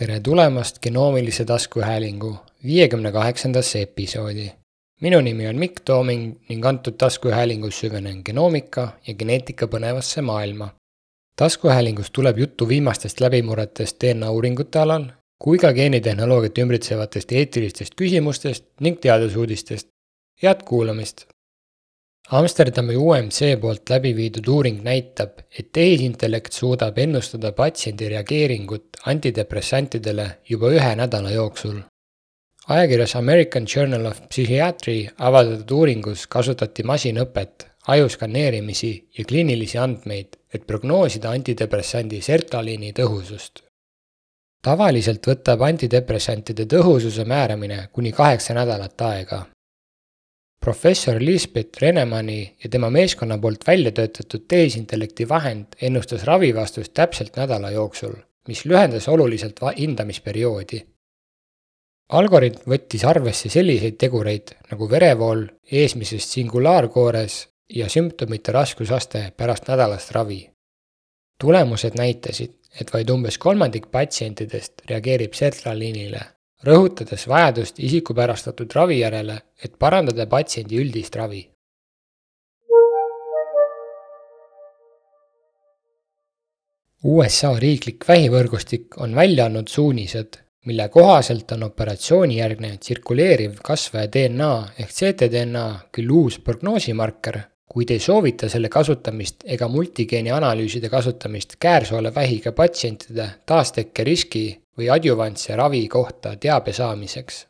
tere tulemast genoomilise taskuhäälingu viiekümne kaheksandasse episoodi. minu nimi on Mikk Tooming ning antud taskuhäälingus süvenen genoomika ja geneetika põnevasse maailma. taskuhäälingus tuleb juttu viimastest läbimurretest DNA uuringute alal kui ka geenitehnoloogiat ümbritsevatest eetilistest küsimustest ning teadusuudistest. head kuulamist! Amsterdami UMC poolt läbi viidud uuring näitab, et tehisintellekt suudab ennustada patsiendi reageeringut antidepressantidele juba ühe nädala jooksul. ajakirjas American Journal of Psychiatry avaldatud uuringus kasutati masinõpet, ajuskaneerimisi ja kliinilisi andmeid, et prognoosida antidepressandi sertraliini tõhusust. tavaliselt võtab antidepressantide tõhususe määramine kuni kaheksa nädalat aega professor Lisbeth Renemani ja tema meeskonna poolt välja töötatud tehisintellekti vahend ennustas ravivastust täpselt nädala jooksul, mis lühendas oluliselt hindamisperioodi. Algoritm võttis arvesse selliseid tegureid nagu verevool eesmises singulaarkoores ja sümptomite raskusaste pärast nädalast ravi. tulemused näitasid, et vaid umbes kolmandik patsientidest reageerib sertraliinile rõhutades vajadust isikupärastatud ravi järele, et parandada patsiendi üldist ravi. USA riiklik vähivõrgustik on välja andnud suunised, mille kohaselt on operatsioonijärgne tsirkuleeriv kasvaja DNA ehk ctDNA küll uus prognoosimarker, kuid ei soovita selle kasutamist ega multigeeni analüüside kasutamist käärsoole-vähiga patsientide taastekke riski või adjuvantse ravi kohta teabe saamiseks.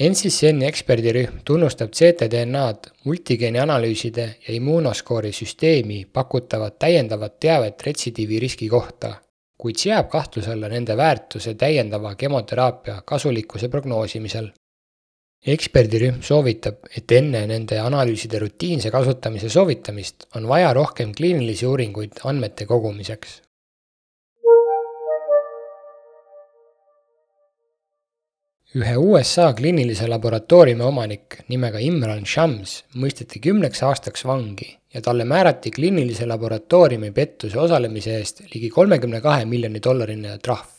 NCCN-i eksperdirühm tunnustab ctDNA-d multigeeni analüüside ja immuunoskoori süsteemi pakutavat täiendavat teavet retsidiivi riski kohta, kuid seab kahtluse alla nende väärtuse täiendava kemoteraapia kasulikkuse prognoosimisel. Eksperdirühm soovitab, et enne nende analüüside rutiinse kasutamise soovitamist on vaja rohkem kliinilisi uuringuid andmete kogumiseks ühe USA kliinilise laboratooriumi omanik nimega Imran Shams mõisteti kümneks aastaks vangi ja talle määrati kliinilise laboratooriumi pettuse osalemise eest ligi kolmekümne kahe miljoni dollarine trahv.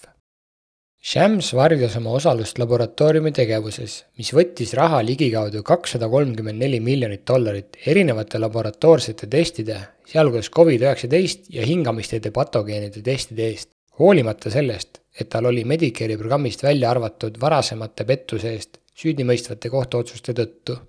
Shams varjas oma osalust laboratooriumi tegevuses, mis võttis raha ligikaudu kakssada kolmkümmend neli miljonit dollarit erinevate laboratoorsete testide, sealhulgas Covid-19 ja hingamisteede patogeenide testide eest, hoolimata sellest, et tal oli Medicare'i programmist välja arvatud varasemate pettuse eest süüdimõistvate kohtuotsuste tõttu.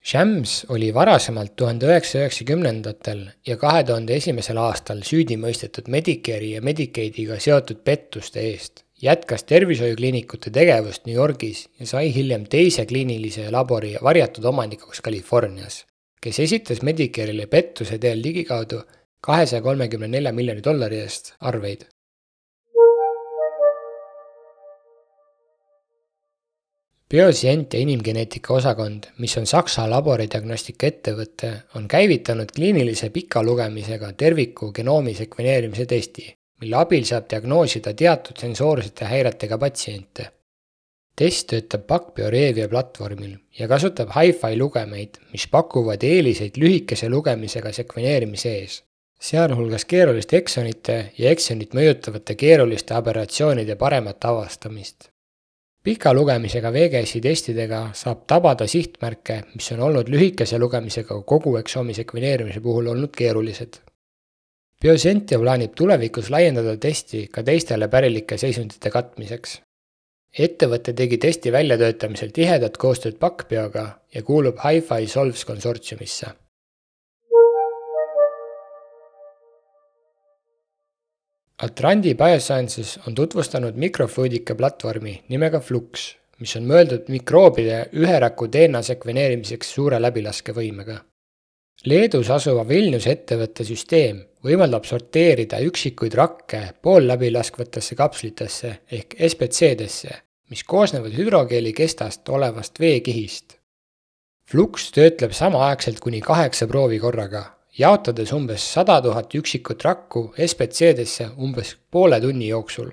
Shams oli varasemalt tuhande üheksasaja üheksakümnendatel ja kahe tuhande esimesel aastal süüdi mõistetud Medicare'i ja Medicaidiga seotud pettuste eest, jätkas tervishoiukliinikute tegevust New Yorgis ja sai hiljem teise kliinilise labori varjatud omanikuks Californias, kes esitas Medicare'ile pettuse teel ligikaudu kahesaja kolmekümne nelja miljoni dollari eest arveid. Bioscient ja inimgeneetika osakond, mis on Saksa laboridiagnostika ettevõte, on käivitanud kliinilise pika lugemisega terviku genoomi sekveneerimise testi, mille abil saab diagnoosida teatud sensoorsete häiretega patsiente. test töötab PacBio platvormil ja kasutab hi-fi lugemeid, mis pakuvad eeliseid lühikese lugemisega sekveneerimise ees, sealhulgas keeruliste eksonite ja eksonit mõjutavate keeruliste aberratsioonide paremat avastamist pika lugemisega VGS-i testidega saab tabada sihtmärke, mis on olnud lühikese lugemisega kogu eksoomi sekveneerimise puhul olnud keerulised. Biosentia plaanib tulevikus laiendada testi ka teistele pärilike seisundite katmiseks. ettevõte tegi testi väljatöötamisel tihedat koostööd PacBioga ja kuulub Hi-Fi Solves konsortsiumisse Atrandi Biosciences on tutvustanud mikrofluidika platvormi nimega Flux, mis on mõeldud mikroobide üheraku DNA sekveneerimiseks suure läbilaskevõimega. Leedus asuva Vilniuse ettevõtte süsteem võimaldab sorteerida üksikuid rakke poolläbilaskvatesse kapslitesse ehk SBC-desse, mis koosnevad hüdrogeeli kestast olevast veekihist. Flux töötleb samaaegselt kuni kaheksa proovi korraga jaotades umbes sada tuhat üksikut rakku SBC-desse umbes poole tunni jooksul.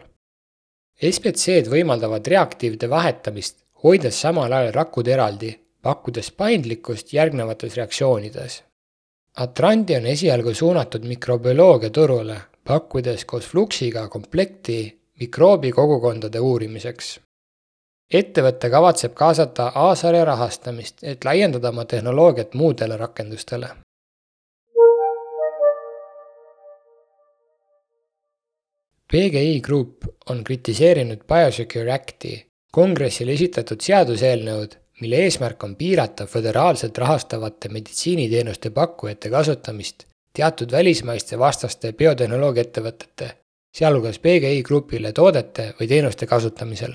SBC-d võimaldavad reaktiivide vahetamist, hoides samal ajal rakud eraldi, pakkudes paindlikkust järgnevates reaktsioonides. Atrandi on esialgu suunatud mikrobioloogia turule, pakkudes koos Fluxiga komplekti, mikroobikogukondade uurimiseks. ettevõte kavatseb kaasata A-sarja rahastamist, et laiendada oma tehnoloogiat muudele rakendustele. PGI Group on kritiseerinud BioSecure Acti kongressil esitatud seaduseelnõud, mille eesmärk on piirata föderaalselt rahastavate meditsiiniteenuste pakkujate kasutamist teatud välismaiste vastaste biotehnoloogiaettevõtete, sealhulgas PGI Grupile toodete või teenuste kasutamisel.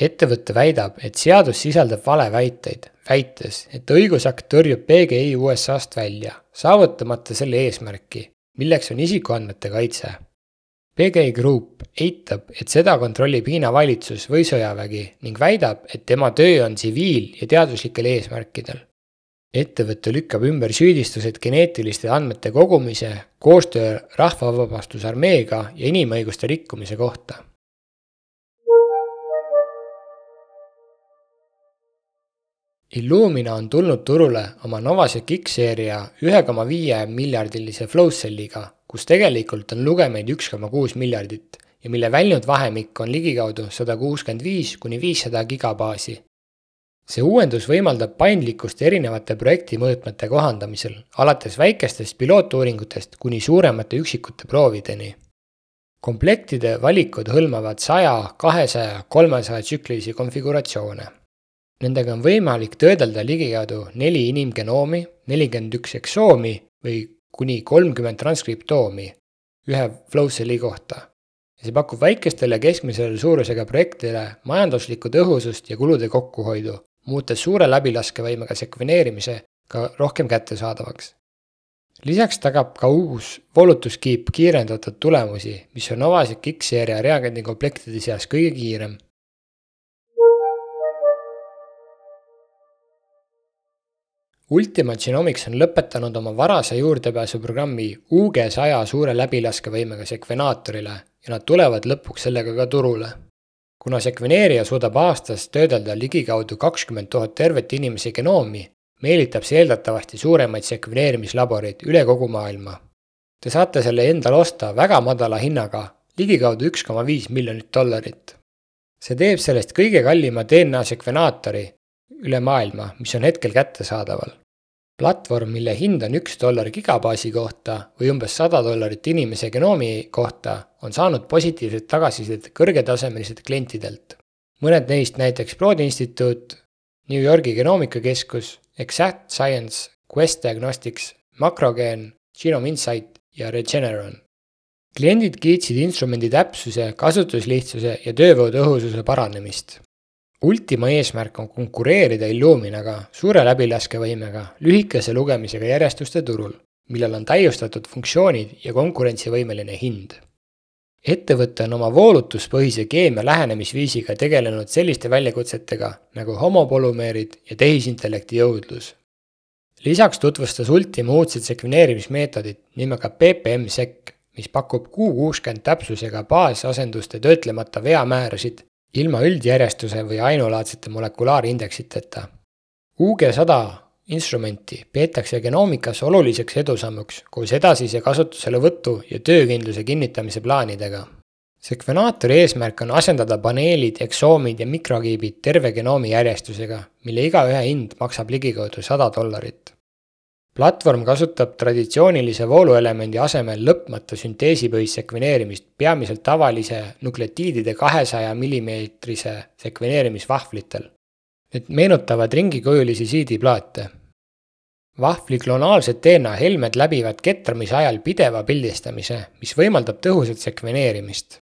ettevõte väidab, et seadus sisaldab valeväiteid, väites, et õigusakt tõrjub PGI USA-st välja, saavutamata selle eesmärki, milleks on isikuandmete kaitse PGI Group eitab, et seda kontrollib Hiina valitsus või sõjavägi ning väidab, et tema töö on tsiviil- ja teaduslikel eesmärkidel. ettevõte lükkab ümber süüdistused geneetiliste andmete kogumise, koostöö Rahvavabastusarmeega ja inimõiguste rikkumise kohta. Illumina on tulnud turule oma Novasec X-seeria ühe koma viie miljardilise flow cell'iga kus tegelikult on lugemeid üks koma kuus miljardit ja mille väljund vahemik on ligikaudu sada kuuskümmend viis kuni viissada gigabaasi. see uuendus võimaldab paindlikkust erinevate projekti mõõtmete kohandamisel, alates väikestest pilootuuringutest kuni suuremate üksikute proovideni. komplektide valikud hõlmavad saja, kahesaja, kolmesaja tsüklilisi konfiguratsioone. Nendega on võimalik töödelda ligikaudu neli inimgenoomi, nelikümmend üks eksoomi või kuni kolmkümmend transkriptoomi ühe flow cell'i kohta. ja see pakub väikestele keskmise suurusega projektidele majanduslikku tõhusust ja kulude kokkuhoidu, muutes suure läbilaskevõimega sekveneerimise ka rohkem kättesaadavaks. lisaks tagab ka uus voolutuskiip kiirendatud tulemusi, mis on Novasec X-seeria reagendikomplektide seas kõige kiirem Ultima Genomics on lõpetanud oma varase juurdepääsuprogrammi UG saja suure läbilaskevõimega sekvenaatorile ja nad tulevad lõpuks sellega ka turule. kuna sekveneerija suudab aastas töödelda ligikaudu kakskümmend tuhat tervet inimese genoomi, meelitab see eeldatavasti suuremaid sekveneerimislaboreid üle kogu maailma. Te saate selle endale osta väga madala hinnaga, ligikaudu üks koma viis miljonit dollarit. see teeb sellest kõige kallima DNA sekvenaatori üle maailma, mis on hetkel kättesaadaval. platvorm, mille hind on üks dollar gigabaasi kohta või umbes sada dollarit inimese genoomi kohta, on saanud positiivset tagasisidet kõrgetasemelistelt klientidelt. mõned neist näiteks Broadi instituut, New Yorgi genoomikakeskus, Exact Science, Quest Diagnostics, Macrogen, Genome Insight ja Regeneron kliendid kiitsid instrumendi täpsuse, kasutuslihtsuse ja töövõu tõhususe paranemist. Ultima eesmärk on konkureerida Illuminaga suure läbilaskevõimega, lühikese lugemisega järjestuste turul, millel on täiustatud funktsioonid ja konkurentsivõimeline hind. ettevõte on oma voolutuspõhise keemia lähenemisviisiga tegelenud selliste väljakutsetega nagu homopolümeerid ja tehisintellekti jõudlus. lisaks tutvustas Ultima uudset sekveneerimismeetodit nimega PPM-sec, mis pakub Q kuuskümmend täpsusega baasasenduste töötlemata veamäärasid ilma üldjärjestuse või ainulaadsete molekulaarindeksiteta. UG sada instrumenti peetakse genoomikas oluliseks edusammuks koos edasise kasutuselevõtu ja töökindluse kinnitamise plaanidega. sekvenaatori eesmärk on asendada paneelid, eksoomid ja mikrokiibid terve genoomi järjestusega, mille igaühe hind maksab ligikaudu sada dollarit platvorm kasutab traditsioonilise vooluelemendi asemel lõpmata sünteesipõhist sekveneerimist peamiselt tavalise nukleotiidide kahesaja millimeetrise sekveneerimisvahvlitel. Need meenutavad ringikujulisi siidiplaate. vahvli klonaalsed DNA helmed läbivad ketramise ajal pideva pildistamise, mis võimaldab tõhusat sekveneerimist.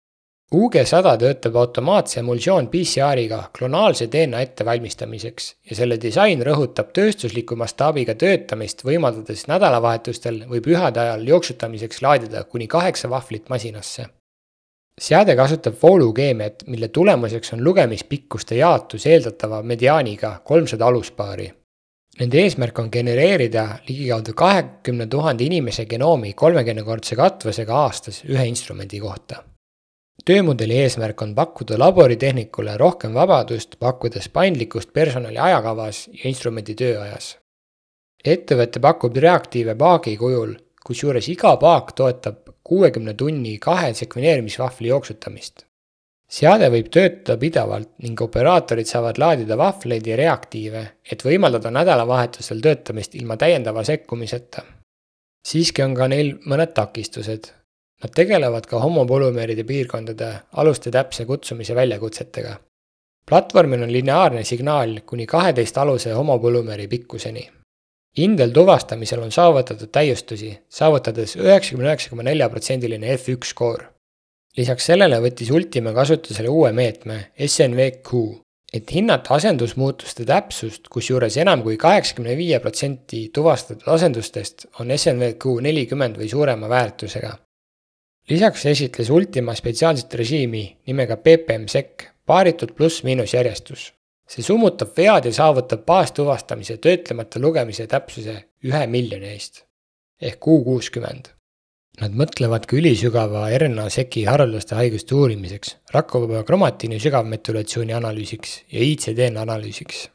UG100 töötab automaatse emulsioon PCR-iga klonaalse DNA ettevalmistamiseks ja selle disain rõhutab tööstusliku mastaabiga töötamist, võimaldades nädalavahetustel või pühade ajal jooksutamiseks laadida kuni kaheksa vahvlit masinasse. seade kasutab voolukeemiat, mille tulemuseks on lugemispikkuste jaotus eeldatava mediaaniga kolmsada aluspaari. Nende eesmärk on genereerida ligikaudu kahekümne tuhande inimese genoomi kolmekümnekordse katvusega aastas ühe instrumendi kohta töömudeli eesmärk on pakkuda laboritehnikule rohkem vabadust, pakkudes paindlikkust personali ajakavas ja instrumendi tööajas. ettevõte pakub reaktiive paagi kujul, kusjuures iga paak toetab kuuekümne tunni kahe sekveneerimisvahvli jooksutamist. seade võib töötada pidevalt ning operaatorid saavad laadida vahvleid ja reaktiive, et võimaldada nädalavahetusel töötamist ilma täiendava sekkumiseta. siiski on ka neil mõned takistused. Nad tegelevad ka homopolümeeride piirkondade aluste täpse kutsumise väljakutsetega. platvormil on lineaarne signaal kuni kaheteist aluse homopolümeeri pikkuseni Indel tuvastamisel on saavutatud täiustusi, saavutades üheksakümne üheksa koma nelja protsendiline F1 skoor lisaks sellele võttis Ultima kasutusele uue meetme, SNVQ, et hinnata asendusmuutuste täpsust, kusjuures enam kui kaheksakümne viie protsenti tuvastatud asendustest on SNVQ nelikümmend või suurema väärtusega. Lisaks esitles Ultima spetsiaalset režiimi nimega PPM-sec, paaritud pluss-miinus järjestus. see summutab vead ja saavutab baastuvastamise töötlemata lugemise täpsuse ühe miljoni eest ehk U kuuskümmend Nad mõtlevad ka ülisügava RNA-seki haruldaste haiguste uurimiseks, rakkuvaba kromatiini sügavmetülatsiooni analüüsiks ja ICDN analüüsiks.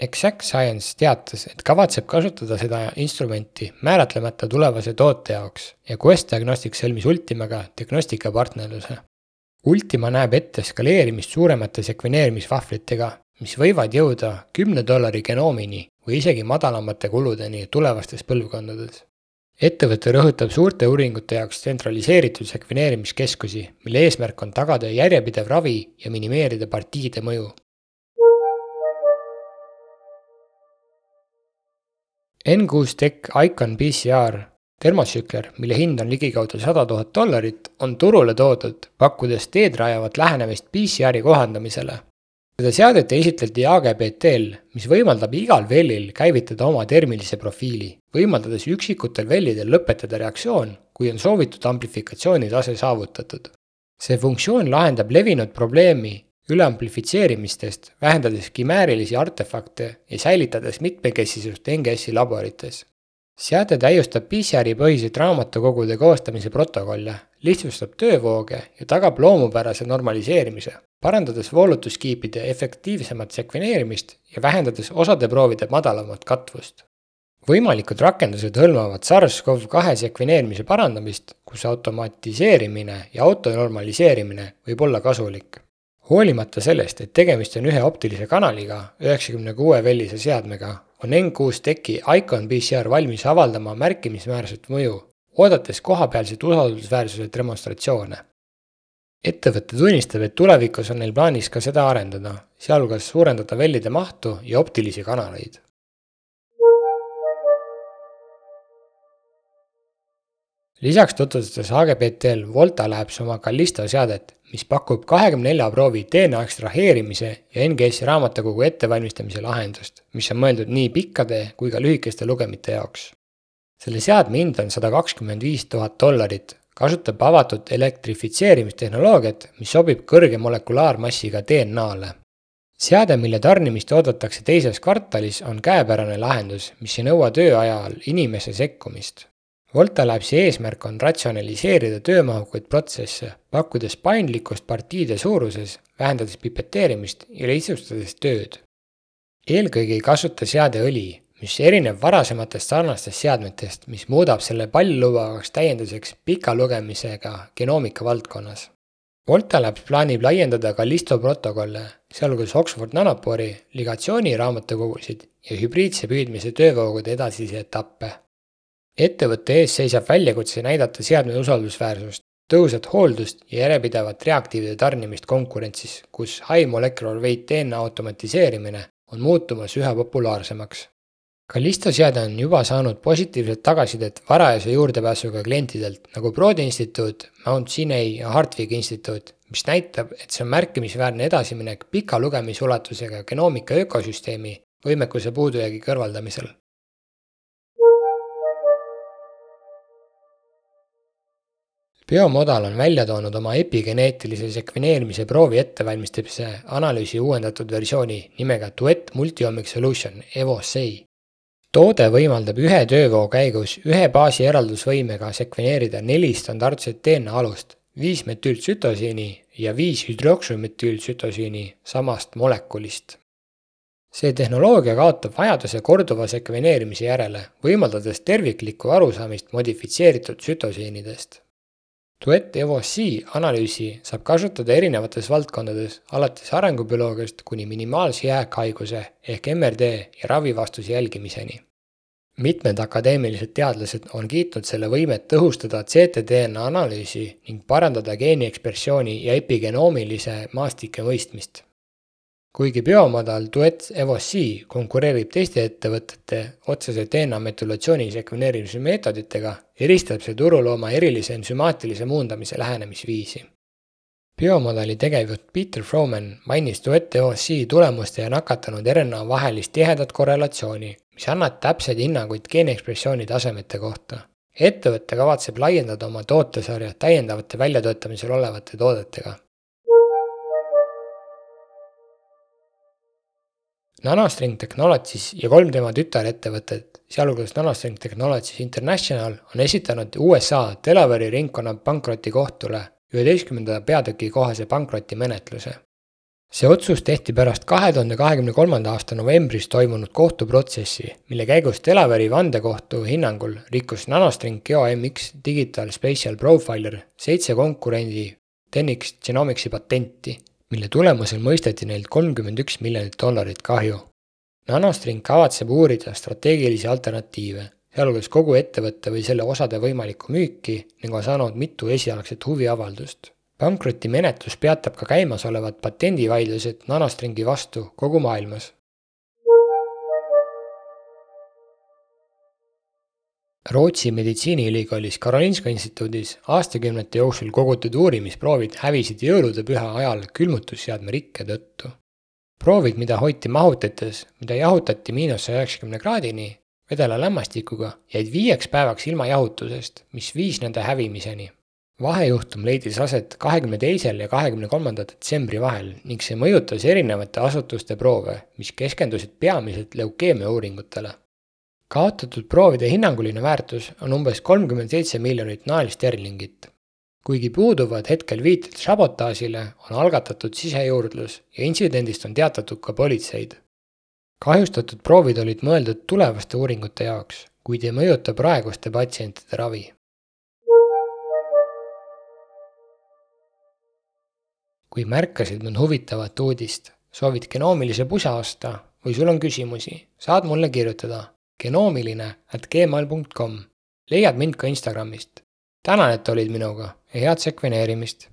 Exact Science teatas, et kavatseb kasutada seda instrumenti määratlemata tulevase toote jaoks ja Quest Diagnostics sõlmis Ultimaga diagnostikapartnerluse. Ultima näeb ette skaleerimist suuremate sekveneerimisvahvlitega, mis võivad jõuda kümne dollari genoomini või isegi madalamate kuludeni tulevastes põlvkondades ettevõte rõhutab suurte uuringute jaoks tsentraliseeritud sekveneerimiskeskusi, mille eesmärk on tagada järjepidev ravi ja minimeerida partiide mõju. N6 Tech Icon PCR termotsükler, mille hind on ligikaudu sada tuhat dollarit, on turule toodud, pakkudes teed rajavat lähenemist PCR-i kohandamisele seda seadet esitleti AGBT-l, mis võimaldab igal vellil käivitada oma termilise profiili, võimaldades üksikutel vellidel lõpetada reaktsioon, kui on soovitud amplifikatsiooni tase saavutatud. see funktsioon lahendab levinud probleemi üleamplifitseerimistest, vähendades kimäärilisi artefakte ja säilitades mitmekesisust NGS-i laborites. seade täiustab PCR-i põhiseid raamatukogude koostamise protokolle, lihtsustab töövooge ja tagab loomupärase normaliseerimise, parandades voolutuskiipide efektiivsemat sekveneerimist ja vähendades osade proovide madalamat katvust. võimalikud rakendused hõlmavad SARS-CoV-2 sekveneerimise parandamist, kus automatiseerimine ja autonormaliseerimine võib olla kasulik. Hoolimata sellest, et tegemist on ühe optilise kanaliga, üheksakümne kuue vellise seadmega, on N6 Techi Icon PCR valmis avaldama märkimisväärset mõju, oodates kohapealseid usaldusväärsuse demonstratsioone ettevõte tunnistab, et tulevikus on neil plaanis ka seda arendada, sealhulgas suurendada vellide mahtu ja optilisi kanaleid. Lisaks tutvustas HGBT-l Volta Labs oma Callisto seadet, mis pakub kahekümne nelja proovi DNA ekstraheerimise ja NGS-i raamatukogu ettevalmistamise lahendust, mis on mõeldud nii pikkade kui ka lühikeste lugemite jaoks. selle seadme hind on sada kakskümmend viis tuhat dollarit kasutab avatud elektrifitseerimistehnoloogiat, mis sobib kõrge molekulaarmassiga DNA-le. seade, mille tarnimist oodatakse teises kvartalis, on käepärane lahendus, mis ei nõua töö ajal inimese sekkumist. Volta Labsi eesmärk on ratsionaliseerida töömahukaid protsesse, pakkudes paindlikkust partiide suuruses, vähendades pipeteerimist ja lihtsustades tööd. eelkõige ei kasuta seade õli, mis erineb varasematest sarnastest seadmetest, mis muudab selle paljulubavaks täienduseks pika lugemisega genoomika valdkonnas. Volta Labs plaanib laiendada ka Listo protokolle, sealhulgas Oxford Nanopori ligatsiooni raamatukogusid ja hübriidse püüdmise töövoogude edasisi etappe. Ettevõtte ees seisab väljakutse näidata seadme usaldusväärsust, tõhusat hooldust ja järjepidevat reaktiivide tarnimist konkurentsis, kus high molecular weight DNA automatiseerimine on muutumas üha populaarsemaks Callisto seade on juba saanud positiivset tagasisidet varajase juurdepääsuga klientidelt nagu Broadi instituut, Mount Sinai ja Hartwigi instituut, mis näitab, et see on märkimisväärne edasiminek pika lugemisulatusega genoomika ökosüsteemi võimekuse puudujäägi kõrvaldamisel. Biomodal on välja toonud oma epigeneetilise sekveneerimise proovi ettevalmistamise analüüsi uuendatud versiooni nimega Duet Multiomic Solution Evo SEI toode võimaldab ühe töövoo käigus ühe baasi eraldusvõimega sekveneerida neli standardset DNA alust, viis metüültsütosiini ja viis hüdroksümetüültsütosiini samast molekulist. see tehnoloogia kaotab vajaduse korduva sekveneerimise järele, võimaldades terviklikku arusaamist modifitseeritud sütosiinidest. Duet Evo C analüüsi saab kasutada erinevates valdkondades, alates arengubioloogiast kuni minimaalse jääkhaiguse ehk MRD ja ravivastuse jälgimiseni. mitmed akadeemilised teadlased on kiitnud selle võimet tõhustada ctDNA analüüsi ning parandada geeniekspressiooni ja epigenoomilise maastike mõistmist kuigi biomadal Duet Evo C konkureerib teiste ettevõtete otsese DNA metylatsiooni sekveneerimise meetoditega, eristab see turul oma erilise ensümaatilise muundamise lähenemisviisi. biomadali tegevjuht Peter Froman mainis Duet Evo C tulemuste ja nakatanud RNA vahelist tihedat korrelatsiooni, mis annab täpseid hinnanguid geeniekspressiooni tasemete kohta. ettevõte kavatseb laiendada oma tootesarja täiendavate väljatöötamisel olevate toodetega Nanostring Technologies ja kolm tema tütarettevõtet, sealhulgas Nanostring Technologies International, on esitanud USA Delaware'i ringkonna pankrotikohtule üheteistkümnenda peatüki kohase pankrotimenetluse. see otsus tehti pärast kahe tuhande kahekümne kolmanda aasta novembris toimunud kohtuprotsessi, mille käigus Delaware'i vandekohtu hinnangul rikkus Nanostring GeoMX Digital Spatial Profiler seitse konkurendi Tenix Genomicsi patenti mille tulemusel mõisteti neilt kolmkümmend üks miljonit dollarit kahju. Nanostring kavatseb uurida strateegilisi alternatiive, sealhulgas kogu ettevõtte või selle osade võimalikku müüki ning on saanud mitu esialgset huviavaldust. pankrotimenetlus peatab ka käimasolevad patendivaidlused Nanostringi vastu kogu maailmas Rootsi meditsiiniülikoolis Karolinska instituudis aastakümnete jooksul kogutud uurimisproovid hävisid jõuludepüha ajal külmutusseadme rikke tõttu. proovid, mida hoiti mahutites, mida jahutati miinus saja üheksakümne kraadini vedela lämmastikuga, jäid viieks päevaks ilma jahutusest, mis viis nende hävimiseni. vahejuhtum leidis aset kahekümne teisel ja kahekümne kolmanda detsembri vahel ning see mõjutas erinevate asutuste proove, mis keskendusid peamiselt leukeemia uuringutele kaotatud proovide hinnanguline väärtus on umbes kolmkümmend seitse miljonit naelsterlingit. kuigi puuduvad hetkel viited sabotaažile, on algatatud sisejuurdlus ja intsidendist on teatatud ka politseid. kahjustatud proovid olid mõeldud tulevaste uuringute jaoks, kuid ei mõjuta praeguste patsientide ravi. kui märkasid mõnd huvitavat uudist, soovid genoomilise pusa osta või sul on küsimusi, saad mulle kirjutada genoomiline at gmail.com. leiad mind ka Instagramist. tänan, et olid minuga ja head sekveneerimist!